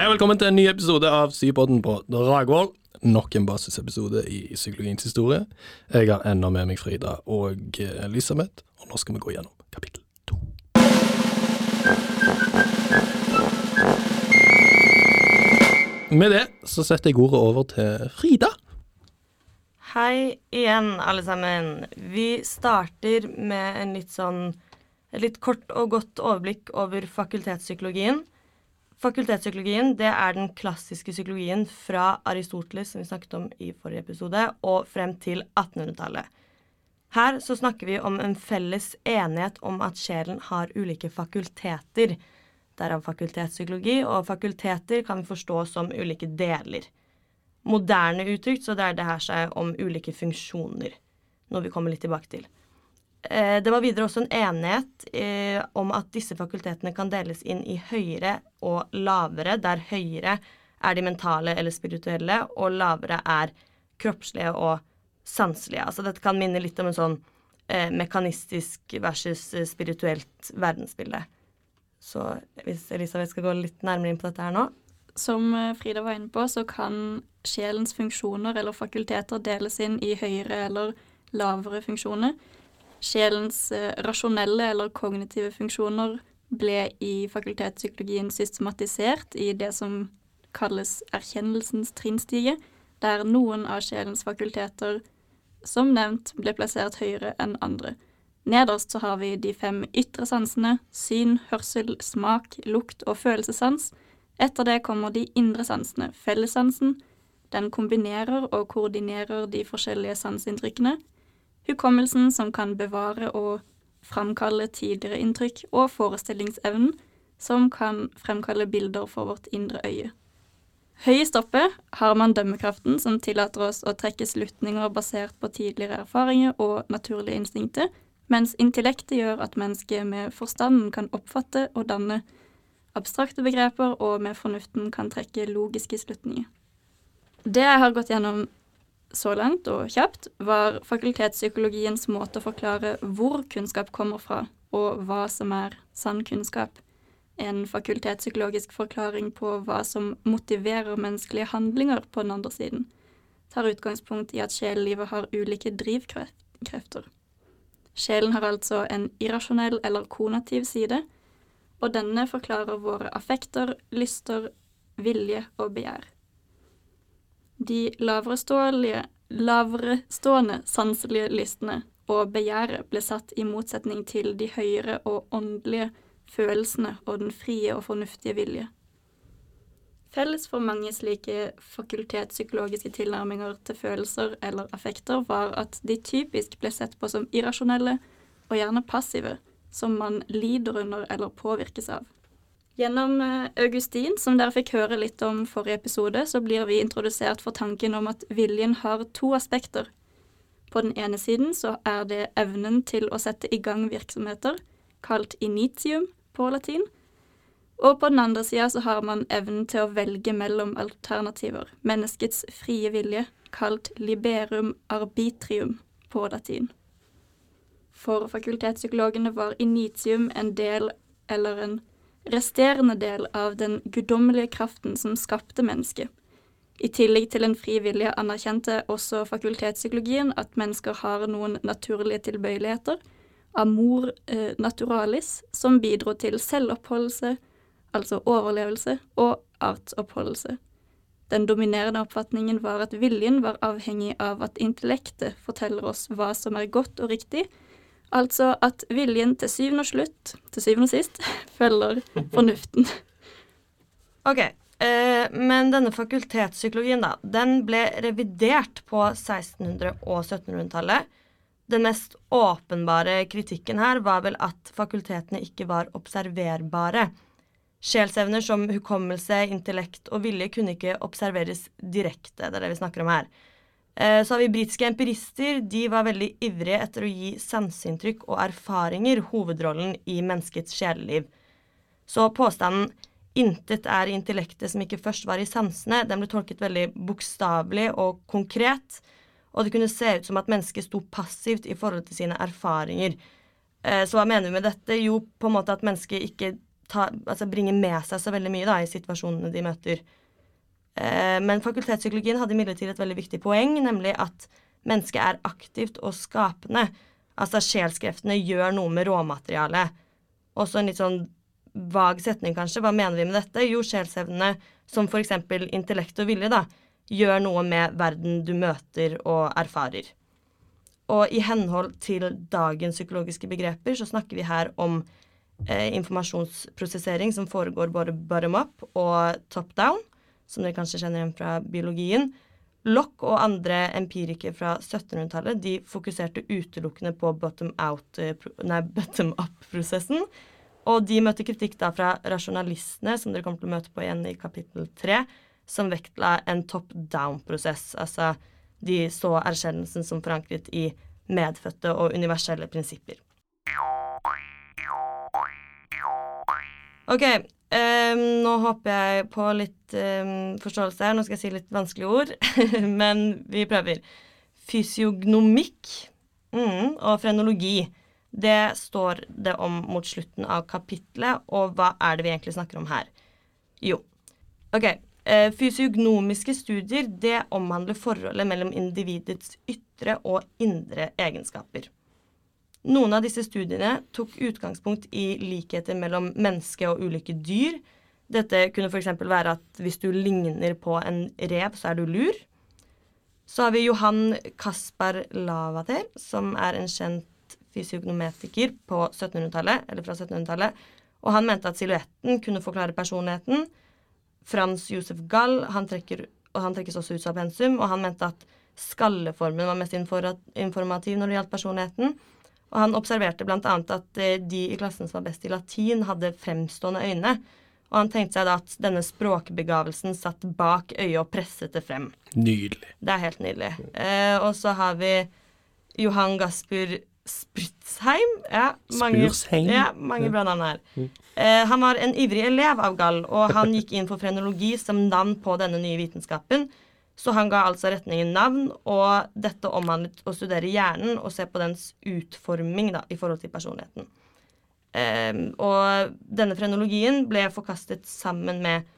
Hei og velkommen til en ny episode av Sypodden på Dragvoll. Nok en basisepisode i psykologiens historie. Jeg har ennå med meg Frida og Elisabeth, og nå skal vi gå gjennom kapittel to. Med det så setter jeg ordet over til Frida. Hei igjen, alle sammen. Vi starter med litt sånn et litt kort og godt overblikk over fakultetspsykologien. Fakultetspsykologien det er den klassiske psykologien fra Aristoteles, som vi snakket om i forrige episode, og frem til 1800-tallet. Her så snakker vi om en felles enighet om at sjelen har ulike fakulteter. Derav fakultetspsykologi, og fakulteter kan vi forstå som ulike deler. Moderne uttrykt så dreier det her seg om ulike funksjoner, noe vi kommer litt tilbake til. Eh, det var videre også en enighet eh, om at disse fakultetene kan deles inn i høyere og lavere, der høyere er de mentale eller spirituelle, og lavere er kroppslige og sanselige. Altså dette kan minne litt om en sånn eh, mekanistisk versus spirituelt verdensbilde. Så hvis Elisabeth skal gå litt nærmere inn på dette her nå Som Frida var inne på, så kan sjelens funksjoner eller fakulteter deles inn i høyere eller lavere funksjoner. Sjelens eh, rasjonelle eller kognitive funksjoner ble i fakultetspsykologien systematisert i det som kalles erkjennelsens trinnstige, der noen av sjelens fakulteter, som nevnt, ble plassert høyere enn andre. Nederst så har vi de fem ytre sansene, syn, hørsel, smak, lukt og følelsessans. Etter det kommer de indre sansene, fellessansen. Den kombinerer og koordinerer de forskjellige sanseinntrykkene. Hukommelsen som kan bevare og framkalle tidligere inntrykk, og forestillingsevnen som kan fremkalle bilder for vårt indre øye. Høyest oppe har man dømmekraften som tillater oss å trekke slutninger basert på tidligere erfaringer og naturlige instinkter, mens intellektet gjør at mennesket med forstanden kan oppfatte og danne abstrakte begreper, og med fornuften kan trekke logiske slutninger. Det jeg har gått gjennom så langt og kjapt, var fakultetspsykologiens måte å forklare hvor kunnskap kommer fra, og hva som er sann kunnskap. En fakultetspsykologisk forklaring på hva som motiverer menneskelige handlinger på den andre siden, tar utgangspunkt i at sjelelivet har ulike drivkrefter. Sjelen har altså en irrasjonell eller konativ side, og denne forklarer våre affekter, lyster, vilje og begjær. De lavrestående sanselige lystene og begjæret ble satt i motsetning til de høyere og åndelige følelsene og den frie og fornuftige vilje. Felles for mange slike fakultetspsykologiske tilnærminger til følelser eller affekter var at de typisk ble sett på som irrasjonelle og gjerne passive, som man lider under eller påvirkes av. Gjennom eh, Augustin, som dere fikk høre litt om forrige episode, så blir vi introdusert for tanken om at viljen har to aspekter. På den ene siden så er det evnen til å sette i gang virksomheter, kalt initium på latin. Og på den andre sida så har man evnen til å velge mellom alternativer, menneskets frie vilje, kalt liberum arbitrium på latin. For fakultetspsykologene var initium en del eller en resterende del av den guddommelige kraften som skapte mennesket. I tillegg til en fri vilje anerkjente også fakultetspsykologien at mennesker har noen naturlige tilbøyeligheter, amor eh, naturalis, som bidro til selvoppholdelse, altså overlevelse, og artsoppholdelse. Den dominerende oppfatningen var at viljen var avhengig av at intellektet forteller oss hva som er godt og riktig, Altså at viljen til syvende og slutt, til syvende og sist, følger fornuften. Ok, eh, men denne fakultetspsykologien, da, den ble revidert på 1600- og 1700-tallet. Den mest åpenbare kritikken her var vel at fakultetene ikke var observerbare. Sjelsevner som hukommelse, intellekt og vilje kunne ikke observeres direkte. Det er det vi snakker om her. Eh, så har vi britiske empirister. De var veldig ivrige etter å gi sanseinntrykk og erfaringer hovedrollen i menneskets sjeleliv. Så påstanden 'intet er intellektet som ikke først var i sansene', den ble tolket veldig bokstavelig og konkret. Og det kunne se ut som at mennesket sto passivt i forhold til sine erfaringer. Eh, så hva mener vi med dette? Jo, på en måte at mennesket ikke tar, altså bringer med seg så veldig mye da, i situasjonene de møter. Eh, men fakultetspsykologien hadde imidlertid et veldig viktig poeng, nemlig at mennesket er aktivt og skapende. Altså sjelskreftene gjør noe med råmaterialet. Også en litt sånn vag setning, kanskje. Hva mener vi med dette? Jo, sjelsevnene, som eksempel intellekt og vilje, da, gjør noe med verden du møter og erfarer. Og i henhold til dagens psykologiske begreper så snakker vi her om eh, informasjonsprosessering som foregår både bottom up og top down, som dere kanskje kjenner igjen fra biologien. Lock og andre empirikere fra 1700-tallet de fokuserte utelukkende på bottom bottom up-prosessen. Og de møtte kritikk da fra rasjonalistene, som dere kommer til å møte på igjen i kapittel tre, som vektla en top down-prosess. Altså de så erkjennelsen som forankret i medfødte og universelle prinsipper. OK. Um, nå håper jeg på litt um, forståelse her. Nå skal jeg si litt vanskelige ord, men vi prøver. Fysiognomikk mm, og frenologi. Det står det om mot slutten av kapitlet, og hva er det vi egentlig snakker om her? Jo, OK. Eh, fysiognomiske studier det omhandler forholdet mellom individets ytre og indre egenskaper. Noen av disse studiene tok utgangspunkt i likheter mellom menneske og ulike dyr. Dette kunne f.eks. være at hvis du ligner på en rev, så er du lur. Så har vi Johan Kaspar Lavater, som er en kjent fysiognometiker på 1700-tallet, eller fra 1700-tallet. Og han mente at silhuetten kunne forklare personligheten. Frans Josef Gall han trekker, og han trekkes også ut av pensum, og han mente at skalleformen var mest informativ når det gjaldt personligheten. Og han observerte bl.a. at eh, de i klassen som var best i latin, hadde fremstående øyne. Og han tenkte seg da at denne språkbegavelsen satt bak øyet og presset det frem. Nydelig. Det er helt nydelig. Eh, og så har vi Johan Gasper Spritzheim. Ja, mange, Spursheim. ja, mange bra navn her. Eh, han var en ivrig elev av Gall, og han gikk inn for frenologi som navn på denne nye vitenskapen. Så han ga altså retningen navn, og dette omhandlet å studere hjernen og se på dens utforming da, i forhold til personligheten. Um, og denne frenologien ble forkastet sammen med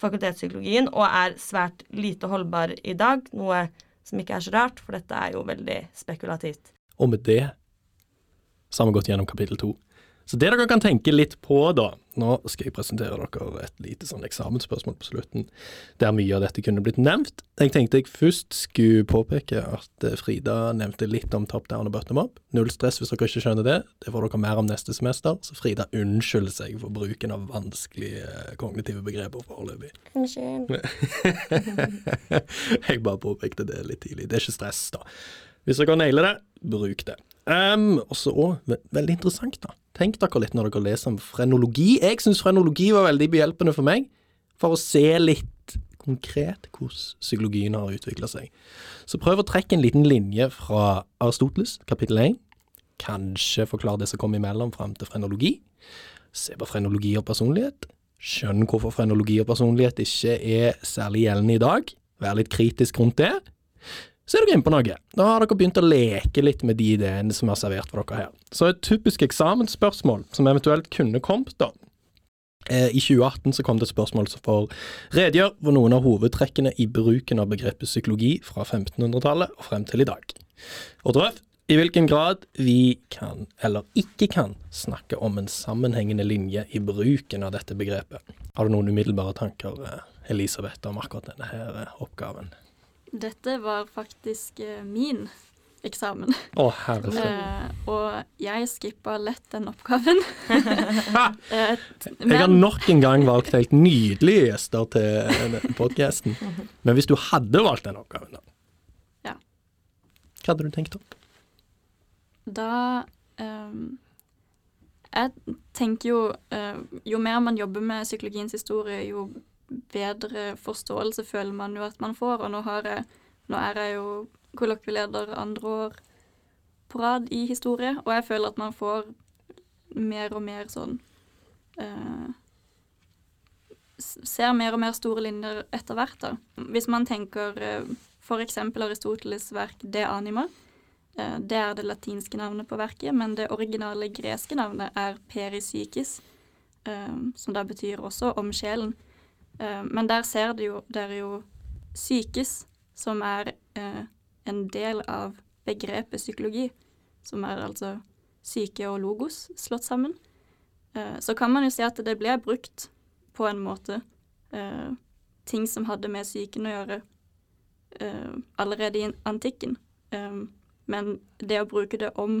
fakultetspsykologien og er svært lite holdbar i dag, noe som ikke er så rart, for dette er jo veldig spekulativt. Og med det så har vi gått gjennom kapittel to. Så det dere kan tenke litt på, da Nå skal jeg presentere dere et lite sånn eksamensspørsmål på slutten, der mye av dette kunne blitt nevnt. Jeg tenkte jeg først skulle påpeke at eh, Frida nevnte litt om top down og bottom up. Null stress hvis dere ikke skjønner det. Det får dere mer om neste semester. Så Frida unnskylder seg for bruken av vanskelige eh, kognitive begreper foreløpig. Unnskyld. jeg bare påpekte det litt tidlig. Det er ikke stress, da. Hvis dere nailer det, bruk det. Um, og så òg, veldig interessant, da. Tenk dere litt når dere leser om frenologi. Jeg syns frenologi var veldig behjelpende for meg, for å se litt konkret hvordan psykologien har utvikla seg. Så prøv å trekke en liten linje fra Aristoteles, kapittel 1. Kanskje forklare det som kom imellom, fram til frenologi. Se på frenologi og personlighet. Skjønn hvorfor frenologi og personlighet ikke er særlig gjeldende i dag. Vær litt kritisk rundt det så er dere inne på noe. Da har dere begynt å leke litt med de ideene som er servert for dere her. Så et typisk eksamensspørsmål som eventuelt kunne kommet, da. Eh, I 2018 så kom det et spørsmål som får redegjør for noen av hovedtrekkene i bruken av begrepet psykologi fra 1500-tallet og frem til i dag. Og drøft i hvilken grad vi kan, eller ikke kan, snakke om en sammenhengende linje i bruken av dette begrepet. Har du noen umiddelbare tanker, eh, Elisabeth, om akkurat denne her eh, oppgaven? Dette var faktisk eh, min eksamen. Å, herre Eh, og jeg skippa lett den oppgaven. Eh, t- Jeg har nok en gang valgt helt nydelige gjester til podkasten. Men hvis du hadde valgt den oppgaven, da? Ja. Hva hadde du tenkt opp? da um, Jeg tenker jo eh, Jo mer man jobber med psykologiens historie, jo bedre forståelse føler man jo at man får. Og nå, har jeg, nå er jeg jo kollokvieleder andre år på rad i historie, og jeg føler at man får mer og mer sånn eh, Ser mer og mer store linjer etter hvert, da. Hvis man tenker eh, f.eks. Aristoteles' verk De Anima. eh, Det er det latinske navnet på verket, men det originale greske navnet er Peripsykis. eh, som da betyr også om sjelen. Eh, men der ser dere jo, psykes, som er eh, en del av begrepet psykologi, som er altså syke og logos slått sammen. Eh, så kan man jo si at det ble brukt på en måte ting som hadde med psyken å gjøre allerede i antikken. Men det å bruke det om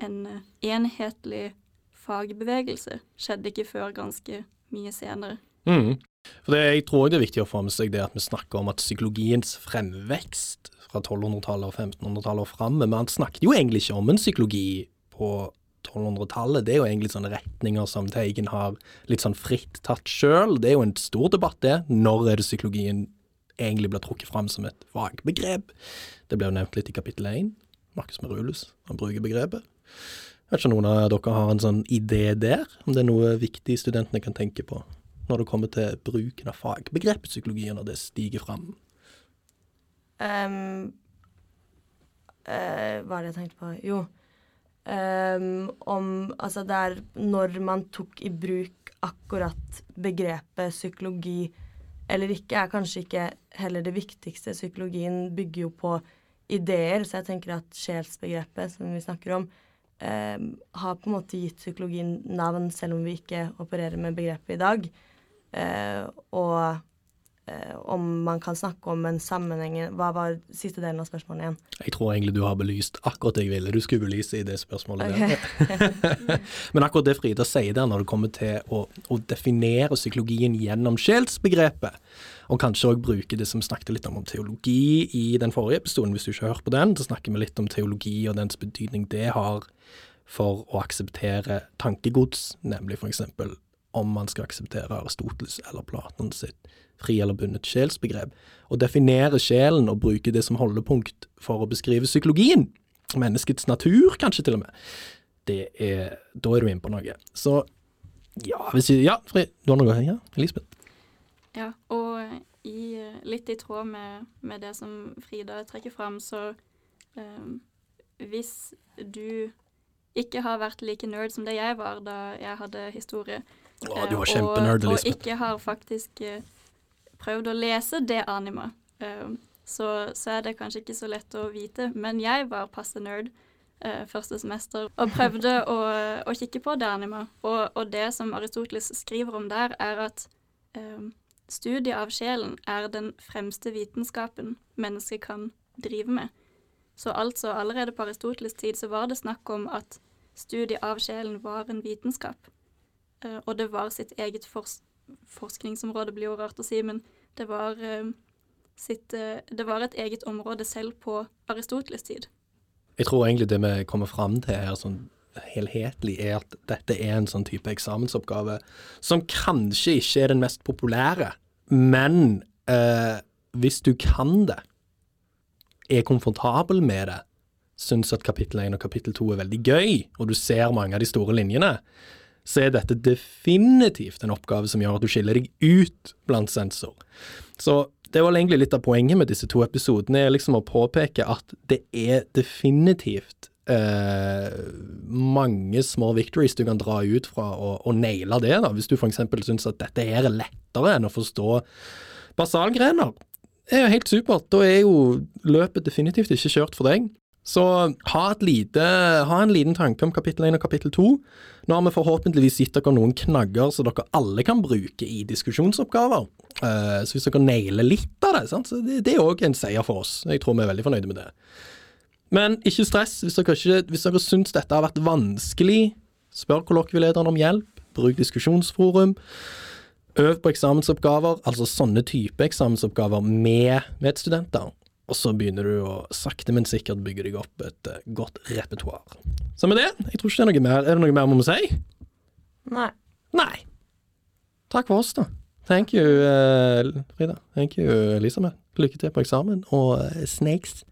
en enhetlig fagbevegelse skjedde ikke før ganske mye senere. Mm. For det, Jeg tror det er viktig å få med seg det at vi snakker om at psykologiens fremvekst fra 1200-tallet og 1500-tallet og fram, men han snakket jo egentlig ikke om en psykologi på 1200-tallet. Det er jo egentlig sånne retninger som Teigen har litt sånn fritt tatt sjøl. Det er jo en stor debatt, det. Når er det psykologien egentlig blir trukket fram som et fagbegrep? Det ble jo nevnt litt i kapittel 1. Markus Merulus, han bruker begrepet. Jeg vet ikke om noen av dere har en sånn idé der, om det er noe viktig studentene kan tenke på når det kommer til bruken av fagbegrepet psykologi, når det stiger fram? Um, uh, hva er det jeg tenkte på? Jo. Um, om Altså, det er når man tok i bruk akkurat begrepet psykologi eller ikke, er kanskje ikke heller det viktigste. Psykologien bygger jo på ideer, så jeg tenker at sjelsbegrepet, som vi snakker om, um, har på en måte gitt psykologien navn, selv om vi ikke opererer med begrepet i dag. Uh, og uh, om man kan snakke om en sammenheng Hva var siste delen av spørsmålet igjen? Jeg tror egentlig du har belyst akkurat det jeg ville du skulle belyse i det spørsmålet Okay. Men akkurat det Frida sier der når det kommer til å, å definere psykologien gjennom sjelsbegrepet, og kanskje òg bruke det som snakket litt om, om teologi i den forrige episoden, hvis du ikke har hørt på den, så snakker vi litt om teologi og dens betydning det har for å akseptere tankegods, nemlig eksempel om man skal akseptere Aristoteles eller Platon sitt fri eller bundet sjelsbegrep, og definere sjelen og bruke det som holdepunkt for å beskrive psykologien, menneskets natur kanskje til og med, det er, da er du inne på noe. Så ja, hvis vi, ja, Fri, du har noe? Ja, Elisabeth? Ja, og i, litt i tråd med, med det som Frida trekker fram, så eh, hvis du ikke har vært like nerd som det jeg var da jeg hadde historie, Å, du eh, var kjempenerd, og, og ikke har faktisk eh, prøvd å lese det anima, eh, så, så er det kanskje ikke så lett å vite, men jeg var passe nerd første semester og prøvde å, å kikke på det anima, og, og det som Aristoteles skriver om der, er at Studiet av sjelen er den fremste vitenskapen mennesket kan drive med. Så altså, allerede på Aristoteles tid så var det snakk om at studiet av sjelen var en vitenskap. Eh, og det var sitt eget fors forskningsområde, blir jo rart å si, men det var, eh, sitt, eh, det var et eget område selv på Aristoteles tid. Jeg tror egentlig det vi kommer fram til her sånn helhetlig, er at dette er en sånn type eksamensoppgave som kanskje ikke er den mest populære, men eh, hvis du kan det, er komfortabel med det, syns at kapittel 1 og kapittel 2 er veldig gøy, og du ser mange av de store linjene, så er dette definitivt en oppgave som gjør at du skiller deg ut blant sensor. Så det var egentlig litt av poenget med disse to episodene, er liksom å påpeke at det er definitivt eh, mange små victories du kan dra ut fra og, og naile det, da. Hvis du f.eks. syns at dette her er lettere enn å forstå basalgrener. Det er jo helt supert. Da er jo løpet definitivt ikke kjørt for deg. Så ha, lite, ha en liten tanke om kapittel 1 og kapittel 2. Nå har vi forhåpentligvis gitt dere noen knagger som dere alle kan bruke i diskusjonsoppgaver. Eh, så hvis dere nailer litt av det, så det, er òg en seier for oss. Jeg tror vi er veldig fornøyde med det. Men ikke stress. Hvis dere, ikke, dere syns dette har vært vanskelig, spør kollokvielederen om hjelp. Bruk diskusjonsforum. Øv på eksamensoppgaver, altså sånne type eksamensoppgaver med medstudenter. Og så begynner du å sakte, men sikkert bygge deg opp et eh, godt repertoar. Så med det, jeg tror ikke det er noe mer. Er det noe mer vi må si? Nei. Nei. Takk for oss, da. Thank you, uh, Frida. Thank you, Elisabeth. Lykke til på eksamen, og uh, snakes.